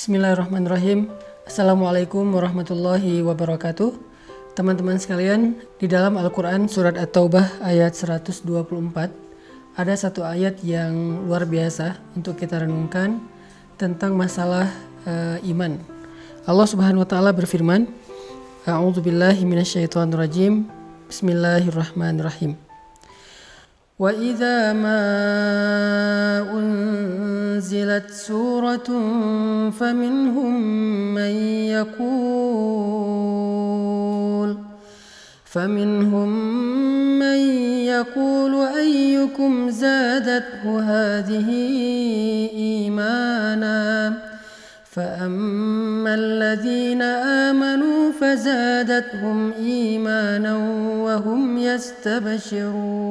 Bismillahirrahmanirrahim. Assalamualaikum warahmatullahi wabarakatuh. Teman-teman sekalian, di dalam Al-Quran surat At-Taubah ayat 124 ada satu ayat yang luar biasa untuk kita renungkan tentang masalah uh, iman. Allah Subhanahu wa taala berfirman, A'udzubillahi minasyaitonirrajim. Bismillahirrahmanirrahim. واذا ما انزلت سوره فمنهم من يقول فمنهم من يقول ايكم زادته هذه ايمانا فاما الذين امنوا فزادتهم إيمانا وهم يستبشرون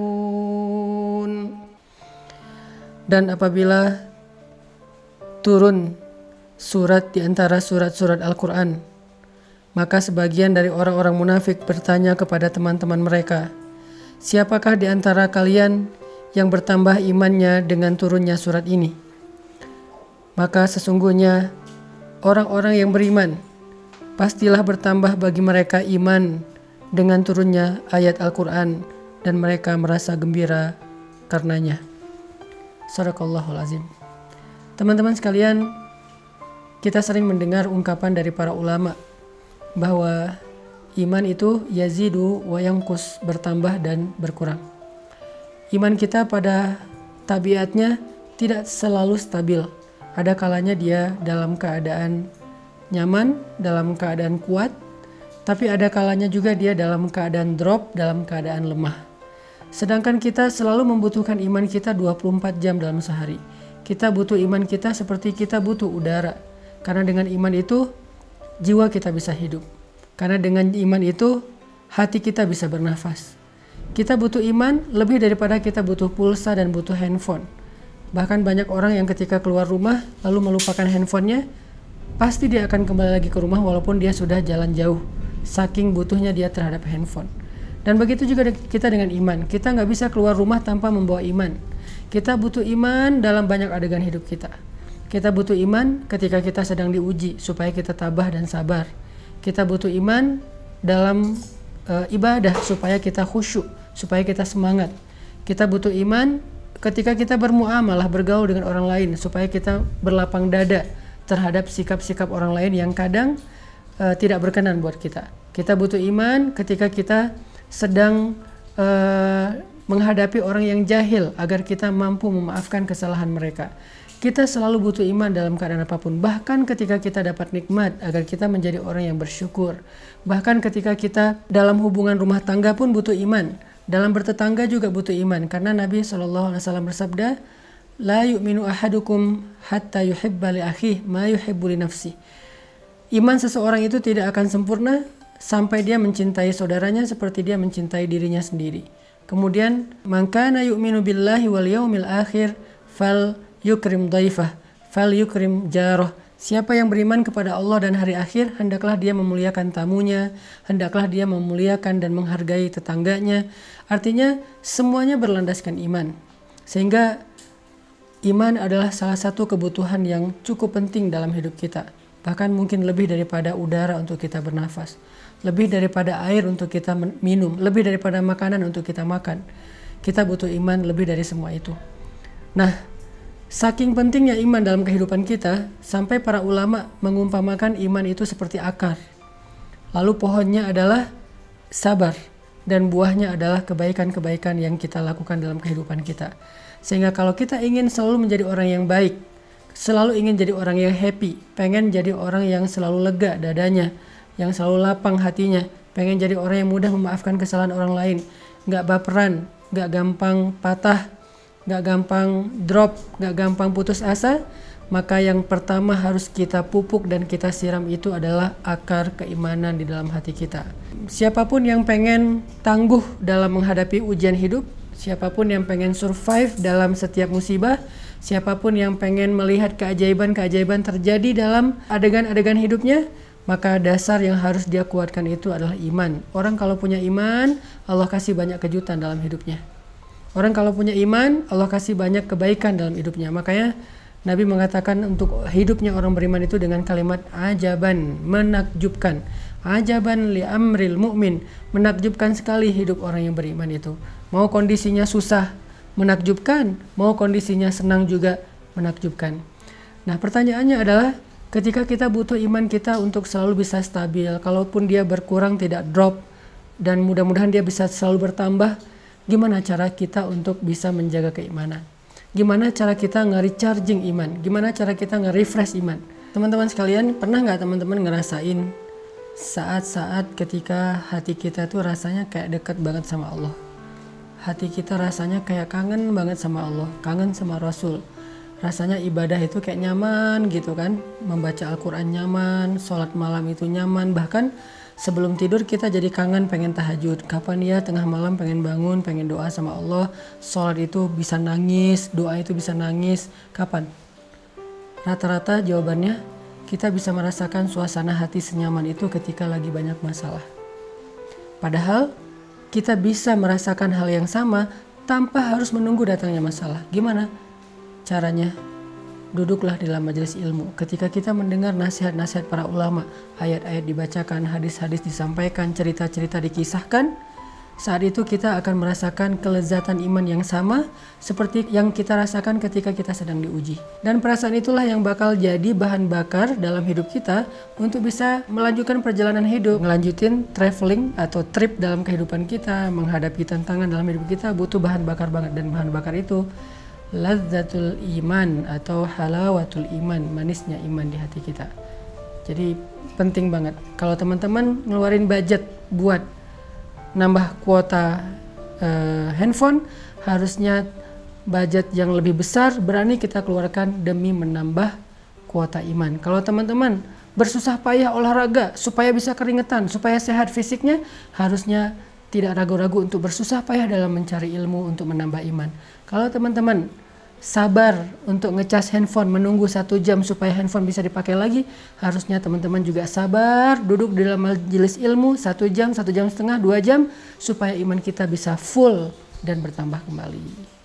Dan apabila turun surat di antara surat-surat Al-Quran, maka sebagian dari orang-orang munafik bertanya kepada teman-teman mereka, Siapakah di antara kalian yang bertambah imannya dengan turunnya surat ini? Maka sesungguhnya orang-orang yang beriman pastilah bertambah bagi mereka iman dengan turunnya ayat Al-Quran dan mereka merasa gembira karenanya. Sadaqallahul azim. Teman-teman sekalian, kita sering mendengar ungkapan dari para ulama bahwa iman itu yazidu wa yangkus bertambah dan berkurang. Iman kita pada tabiatnya tidak selalu stabil. Ada kalanya dia dalam keadaan nyaman, dalam keadaan kuat, tapi ada kalanya juga dia dalam keadaan drop, dalam keadaan lemah. Sedangkan kita selalu membutuhkan iman kita 24 jam dalam sehari. Kita butuh iman kita seperti kita butuh udara. Karena dengan iman itu jiwa kita bisa hidup. Karena dengan iman itu hati kita bisa bernafas. Kita butuh iman lebih daripada kita butuh pulsa dan butuh handphone. Bahkan banyak orang yang ketika keluar rumah lalu melupakan handphonenya, pasti dia akan kembali lagi ke rumah walaupun dia sudah jalan jauh. Saking butuhnya dia terhadap handphone. Dan begitu juga kita dengan iman. Kita nggak bisa keluar rumah tanpa membawa iman. Kita butuh iman dalam banyak adegan hidup kita. Kita butuh iman ketika kita sedang diuji supaya kita tabah dan sabar. Kita butuh iman dalam uh, ibadah supaya kita khusyuk, supaya kita semangat. Kita butuh iman ketika kita bermuamalah, bergaul dengan orang lain supaya kita berlapang dada terhadap sikap-sikap orang lain yang kadang uh, tidak berkenan buat kita. Kita butuh iman ketika kita sedang uh, menghadapi orang yang jahil agar kita mampu memaafkan kesalahan mereka. Kita selalu butuh iman dalam keadaan apa pun, bahkan ketika kita dapat nikmat agar kita menjadi orang yang bersyukur. Bahkan ketika kita dalam hubungan rumah tangga pun butuh iman. Dalam bertetangga juga butuh iman karena Nabi SAW bersabda, "La yu'minu ahadukum hatta yuhibba li akhihi ma yuhibbu li nafsi." Iman seseorang itu tidak akan sempurna sampai dia mencintai saudaranya seperti dia mencintai dirinya sendiri. Kemudian, "Mangkana yu'minu billahi wal yaumil akhir fal yukrim daifah, fal yukrim jaroh." Siapa yang beriman kepada Allah dan hari akhir, hendaklah dia memuliakan tamunya, hendaklah dia memuliakan dan menghargai tetangganya. Artinya, semuanya berlandaskan iman. Sehingga iman adalah salah satu kebutuhan yang cukup penting dalam hidup kita. Bahkan mungkin lebih daripada udara untuk kita bernafas lebih daripada air untuk kita minum, lebih daripada makanan untuk kita makan. Kita butuh iman lebih dari semua itu. Nah, saking pentingnya iman dalam kehidupan kita, sampai para ulama mengumpamakan iman itu seperti akar. Lalu pohonnya adalah sabar dan buahnya adalah kebaikan-kebaikan yang kita lakukan dalam kehidupan kita. Sehingga kalau kita ingin selalu menjadi orang yang baik, selalu ingin jadi orang yang happy, pengen jadi orang yang selalu lega dadanya, yang selalu lapang hatinya, pengen jadi orang yang mudah memaafkan kesalahan orang lain, nggak baperan, nggak gampang patah, nggak gampang drop, nggak gampang putus asa, maka yang pertama harus kita pupuk dan kita siram itu adalah akar keimanan di dalam hati kita. Siapa pun yang pengen tangguh dalam menghadapi ujian hidup, siapa pun yang pengen survive dalam setiap musibah, siapa pun yang pengen melihat keajaiban-keajaiban terjadi dalam adegan-adegan hidupnya, maka dasar yang harus dia kuatkan itu adalah iman. Orang kalau punya iman, Allah kasih banyak kejutan dalam hidupnya. Orang kalau punya iman, Allah kasih banyak kebaikan dalam hidupnya. Makanya Nabi mengatakan untuk hidupnya orang beriman itu dengan kalimat ajaban, menakjubkan. Ajaban li amril mu'min, menakjubkan sekali hidup orang yang beriman itu. Mau kondisinya susah, menakjubkan, mau kondisinya senang juga menakjubkan. Nah, pertanyaannya adalah ketika kita butuh iman kita untuk selalu bisa stabil, kalaupun dia berkurang tidak drop dan mudah-mudahan dia bisa selalu bertambah, gimana cara kita untuk bisa menjaga keimanan? Gimana cara kita nge-recharging iman? Gimana cara kita nge-refresh iman? Teman-teman sekalian, pernah nggak teman-teman ngerasain saat-saat ketika hati kita tuh rasanya kayak dekat banget sama Allah? Hati kita rasanya kayak kangen banget sama Allah, kangen sama Rasul. Rasanya ibadah itu kayak nyaman gitu kan, membaca Al-Quran nyaman, sholat malam itu nyaman, bahkan sebelum tidur kita jadi kangen pengen tahajud. Kapan ya tengah malam pengen bangun pengen doa sama Allah. Sholat itu bisa nangis doa itu bisa nangis. Kapan? Rata-rata jawabannya kita bisa merasakan suasana hati senyaman itu ketika lagi banyak masalah. Padahal kita bisa merasakan hal yang sama tanpa harus menunggu datangnya masalah. Gimana caranya duduklah di dalam majelis ilmu. Ketika kita mendengar nasihat-nasihat para ulama, ayat-ayat dibacakan, hadis-hadis disampaikan, cerita-cerita dikisahkan, saat itu kita akan merasakan kelezatan iman yang sama seperti yang kita rasakan ketika kita sedang diuji. Dan perasaan itulah yang bakal jadi bahan bakar dalam hidup kita untuk bisa melanjutkan perjalanan hidup, melanjutin traveling atau trip dalam kehidupan kita, menghadapi tantangan dalam hidup kita butuh bahan bakar banget dan bahan bakar itu lazzatul iman atau halawatul iman, manisnya iman di hati kita. Jadi penting banget kalau teman-teman ngeluarin budget buat nambah kuota uh, handphone harusnya budget yang lebih besar berani kita keluarkan demi menambah kuota iman. Kalau teman-teman bersusah payah olahraga supaya bisa keringetan, supaya sehat fisiknya, harusnya tidak ragu-ragu untuk bersusah payah dalam mencari ilmu untuk menambah iman. Kalau teman-teman sabar untuk ngecas handphone menunggu satu jam supaya handphone bisa dipakai lagi, harusnya teman-teman juga sabar duduk di dalam majelis ilmu satu jam, satu jam setengah, dua jam supaya iman kita bisa full dan bertambah kembali.